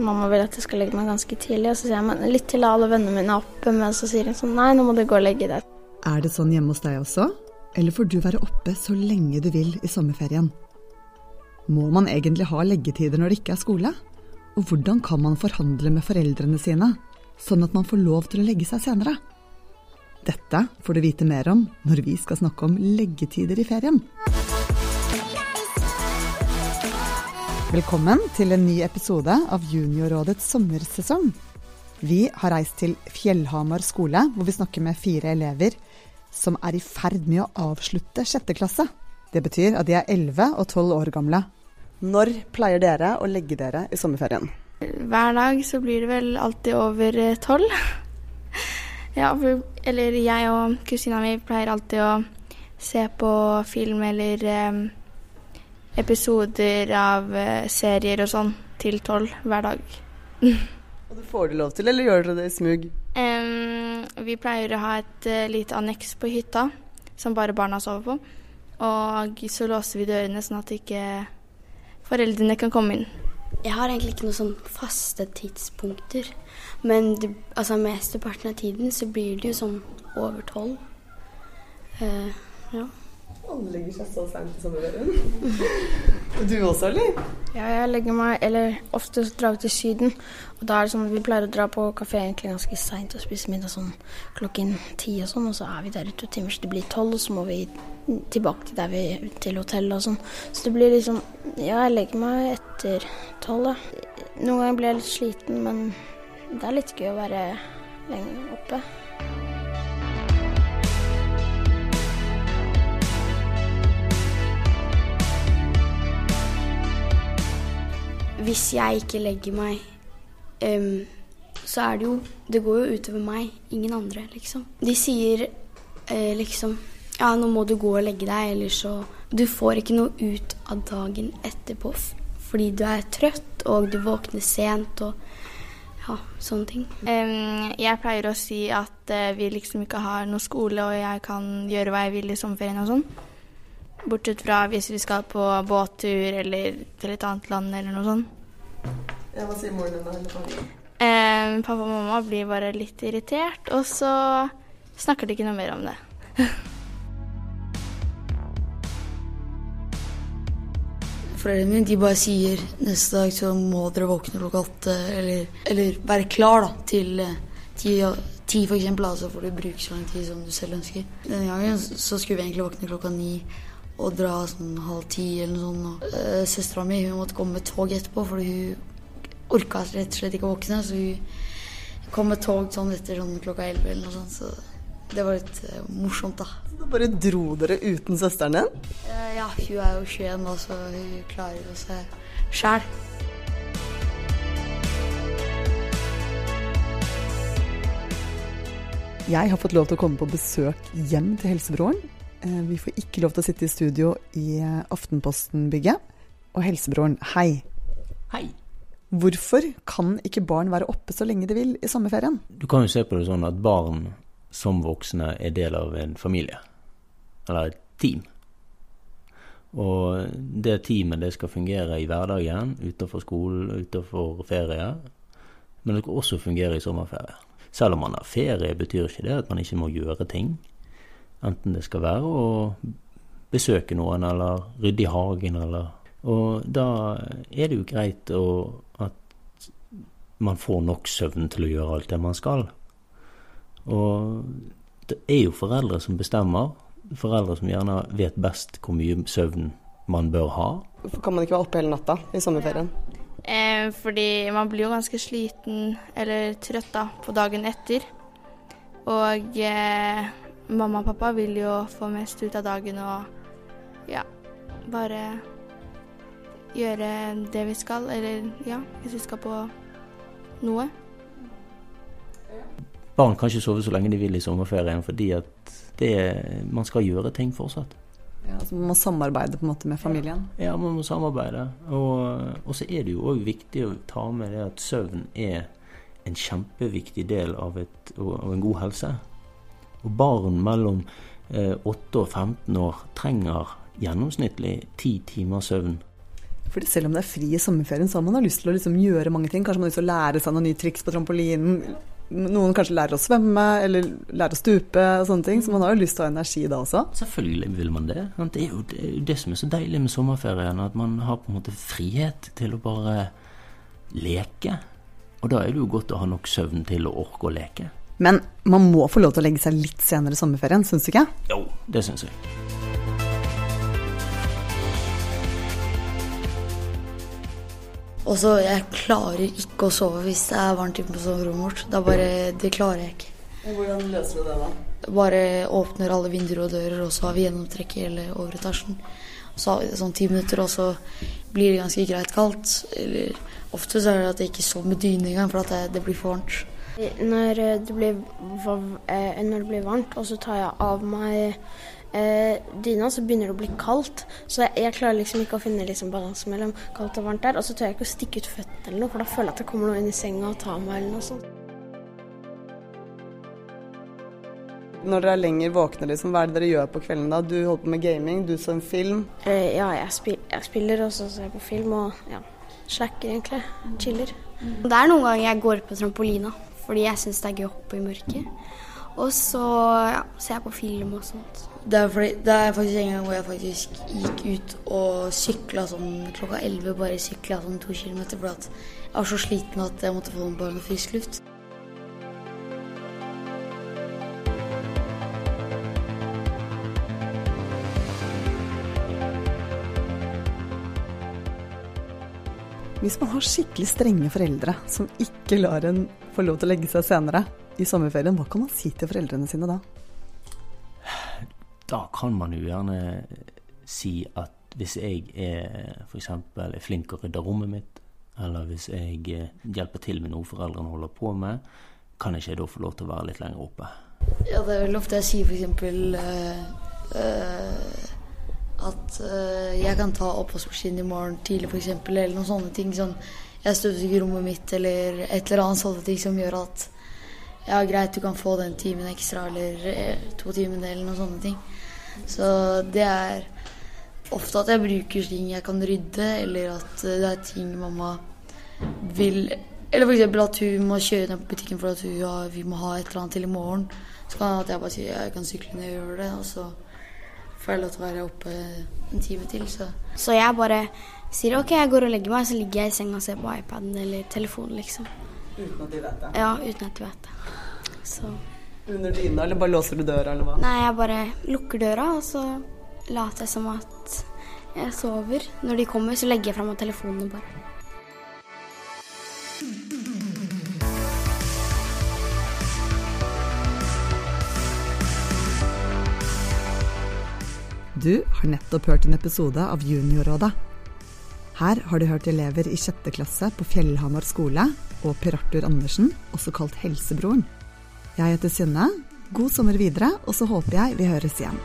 Mamma vil at jeg skal legge meg ganske tidlig, og så sier jeg men litt til alle vennene mine er oppe, men så sier hun sånn nei, nå må du gå og legge deg. Er det sånn hjemme hos deg også? Eller får du være oppe så lenge du vil i sommerferien? Må man egentlig ha leggetider når det ikke er skole? Og hvordan kan man forhandle med foreldrene sine, sånn at man får lov til å legge seg senere? Dette får du vite mer om når vi skal snakke om leggetider i ferien. Velkommen til en ny episode av Juniorrådets sommersesong. Vi har reist til Fjellhamar skole, hvor vi snakker med fire elever som er i ferd med å avslutte sjette klasse. Det betyr at de er 11 og 12 år gamle. Når pleier dere å legge dere i sommerferien? Hver dag så blir det vel alltid over eh, tolv. Ja, eller jeg og kusina mi pleier alltid å se på film eller eh, episoder av eh, serier og sånn til tolv hver dag. Og det får du lov til, eller gjør dere det i smug? Um, vi pleier å ha et uh, lite anneks på hytta som bare barna sover på. Og så låser vi dørene sånn at ikke foreldrene kan komme inn. Jeg har egentlig ikke noen sånn faste tidspunkter. Men det, altså mesteparten av tiden så blir det jo sånn over tolv. Uh, ja. Alle legger seg så seint i sommerferien. Du også, eller? Ja, jeg legger meg, eller ofte drar til Syden. Og da er det sånn at vi pleier å dra på kafé egentlig ganske seint og spise middag sånn klokken ti og sånn. Og så er vi der i to timer, så det blir tolv, og så må vi tilbake til der vi til hotellet og sånn. Så det blir liksom Ja, jeg legger meg etter tolv, da. Noen ganger blir jeg litt sliten, men det er litt gøy å være lenge oppe. Hvis jeg ikke legger meg, um, så er det jo Det går jo utover meg, ingen andre, liksom. De sier uh, liksom Ja, nå må du gå og legge deg, eller så Du får ikke noe ut av dagen etterpå fordi du er trøtt, og du våkner sent og ja, sånne ting. Um, jeg pleier å si at uh, vi liksom ikke har noe skole, og jeg kan gjøre hva jeg vil i sommerferien og sånn. Bortsett fra hvis vi skal på båttur eller til et annet land eller noe sånt. Ja, hva sier moren din da? Eh, pappa og mamma blir bare litt irritert, og så snakker de ikke noe mer om det. Foreldrene mine de bare sier neste dag så må dere våkne klokka åtte, eller, eller være klar da, til eh, ti, ti for eksempel, så får du bruke så lang tid som du selv ønsker. Denne gangen så skulle vi egentlig våkne klokka ni og dra sånn halv ti eller noe sånt. Uh, Søstera mi hun måtte komme med tog etterpå, for hun orka rett og slett ikke å våkne. Så hun kom med tog sånn etter sånn klokka elleve eller noe sånt. Så det var litt uh, morsomt, da. Så Da bare dro dere uten søsteren din? Uh, ja, hun er jo 21 nå, så hun klarer jo seg sjæl. Jeg har fått lov til å komme på besøk hjem til helsebroren. Eh, Vi får ikke lov til å sitte i studio i eh, Aftenposten-bygget. Og helsebroren, hei. Hei. Hvorfor kan ikke barn være oppe så lenge de vil i sommerferien? Du kan jo se på det sånn at barn som voksne er del av en familie. Eller et team. Og det teamet det skal fungere i hverdagen, utenfor skolen, utenfor ferie. Men det skal også fungere i sommerferie. Selv om man har ferie, betyr ikke det at man ikke må gjøre ting. Enten det skal være å besøke noen, eller rydde i hagen, eller Og da er det jo greit å, at man får nok søvn til å gjøre alt det man skal. Og det er jo foreldre som bestemmer. Foreldre som gjerne vet best hvor mye søvn man bør ha. Hvorfor kan man ikke være oppe hele natta i sommerferien? Eh, fordi man blir jo ganske sliten eller trøtt da, på dagen etter. Og eh, mamma og pappa vil jo få mest ut av dagen og ja, bare gjøre det vi skal. Eller ja, hvis vi skal på noe. Barn kan ikke sove så lenge de vil i sommerferien fordi at det, man skal gjøre ting fortsatt. Ja, altså man må samarbeide på en måte med familien. Ja, man må samarbeide. Og, og så er det jo òg viktig å ta med det at søvn er en kjempeviktig del av, et, av en god helse. Og barn mellom eh, 8 og 15 år trenger gjennomsnittlig 10 timer søvn. Fordi selv om det er fri i sommerferien, så har man lyst til å liksom gjøre mange ting. Kanskje man har lyst til å lære seg noen nye triks på trampolinen. Noen kanskje lærer å svømme, eller lærer å stupe og sånne ting. Så man har jo lyst til å ha energi da også. Selvfølgelig vil man det. Det er jo det, er jo det som er så deilig med sommerferien. At man har på en måte frihet til å bare leke. Og da er det jo godt å ha nok søvn til å orke å leke. Men man må få lov til å legge seg litt senere i sommerferien, syns du ikke? Jo, det syns jeg. Og så jeg klarer ikke å sove hvis det er varmt inne på soverommet vårt. Det, er bare, det klarer jeg ikke. Hvordan løser du det, da? Bare åpner alle vinduer og dører, og så har vi gjennomtrekk i hele overetasjen. Så har vi det sånn ti minutter, og så blir det ganske greit kaldt. Eller ofte så er det at jeg ikke sover med dyne engang, for at det, det, blir for varmt. Når det, blir, eh, når det blir varmt, og så tar jeg av meg eh, dyna, så begynner det å bli kaldt. Så jeg, jeg klarer liksom ikke å finne liksom balanse mellom kaldt og varmt der. Og så tør jeg ikke å stikke ut føttene eller noe, for da føler jeg at det kommer noe inn i senga og tar meg eller noe sånt. Når dere er lenger våkne, liksom, hva er det dere gjør på kvelden da? Du holder på med gaming, du så en film? Eh, ja, jeg, spil jeg, spiller, og så ser jeg på film og ja, slacker egentlig. Chiller. Det er noen ganger jeg går på trampolina fordi jeg syns det er gøy å hoppe i mørket. Og så ja, ser jeg på film og sånt. Det er, fordi, det er, faktisk en gang hvor jeg faktisk gikk ut og sykla sånn klokka 11. Bare sykla sånn to kilometer fordi jeg var så sliten at jeg måtte få noen bare noe frisk luft. Hvis man har skikkelig strenge foreldre som ikke lar en få lov til å legge seg senere i sommerferien, hva kan man si til foreldrene sine da? Da kan man jo gjerne si at hvis jeg er f.eks. er flink til å rydde rommet mitt, eller hvis jeg eh, hjelper til med noe foreldrene holder på med, kan ikke jeg da få lov til å være litt lenger oppe? Ja, det er vel ofte jeg sier f.eks. Uh, uh, at uh, jeg kan ta oppvaskmaskinen i morgen tidlig, f.eks., eller noen sånne ting. Sånn, jeg støvsuger rommet mitt, eller et eller annet sånne ting som gjør at ja, greit, du kan få den timen ekstra, eller eh, to timer, eller noen sånne ting. Så det er ofte at jeg bruker ting jeg kan rydde, eller at det er ting mamma vil Eller f.eks. at hun må kjøre ned på butikken for at hun, ja, vi må ha et eller annet til i morgen. Så kan jeg bare si jeg kan sykle ned og gjøre det. og så får jeg lov til å være oppe en time til. Så. så jeg bare sier OK, jeg går og legger meg, så ligger jeg i senga og ser på iPaden eller telefonen, liksom. Uten at de vet det? Ja, uten at de vet det. Så. Under dyna, eller bare låser du døra, eller hva? Nei, jeg bare lukker døra, og så later jeg som at jeg sover. Når de kommer, så legger jeg fra meg telefonen bare. Du har nettopp hørt en episode av Juniorrådet. Her har du hørt elever i sjette klasse på Fjellhamar skole og Per Arthur Andersen, også kalt Helsebroren. Jeg heter Synne. God sommer videre, og så håper jeg vi høres igjen.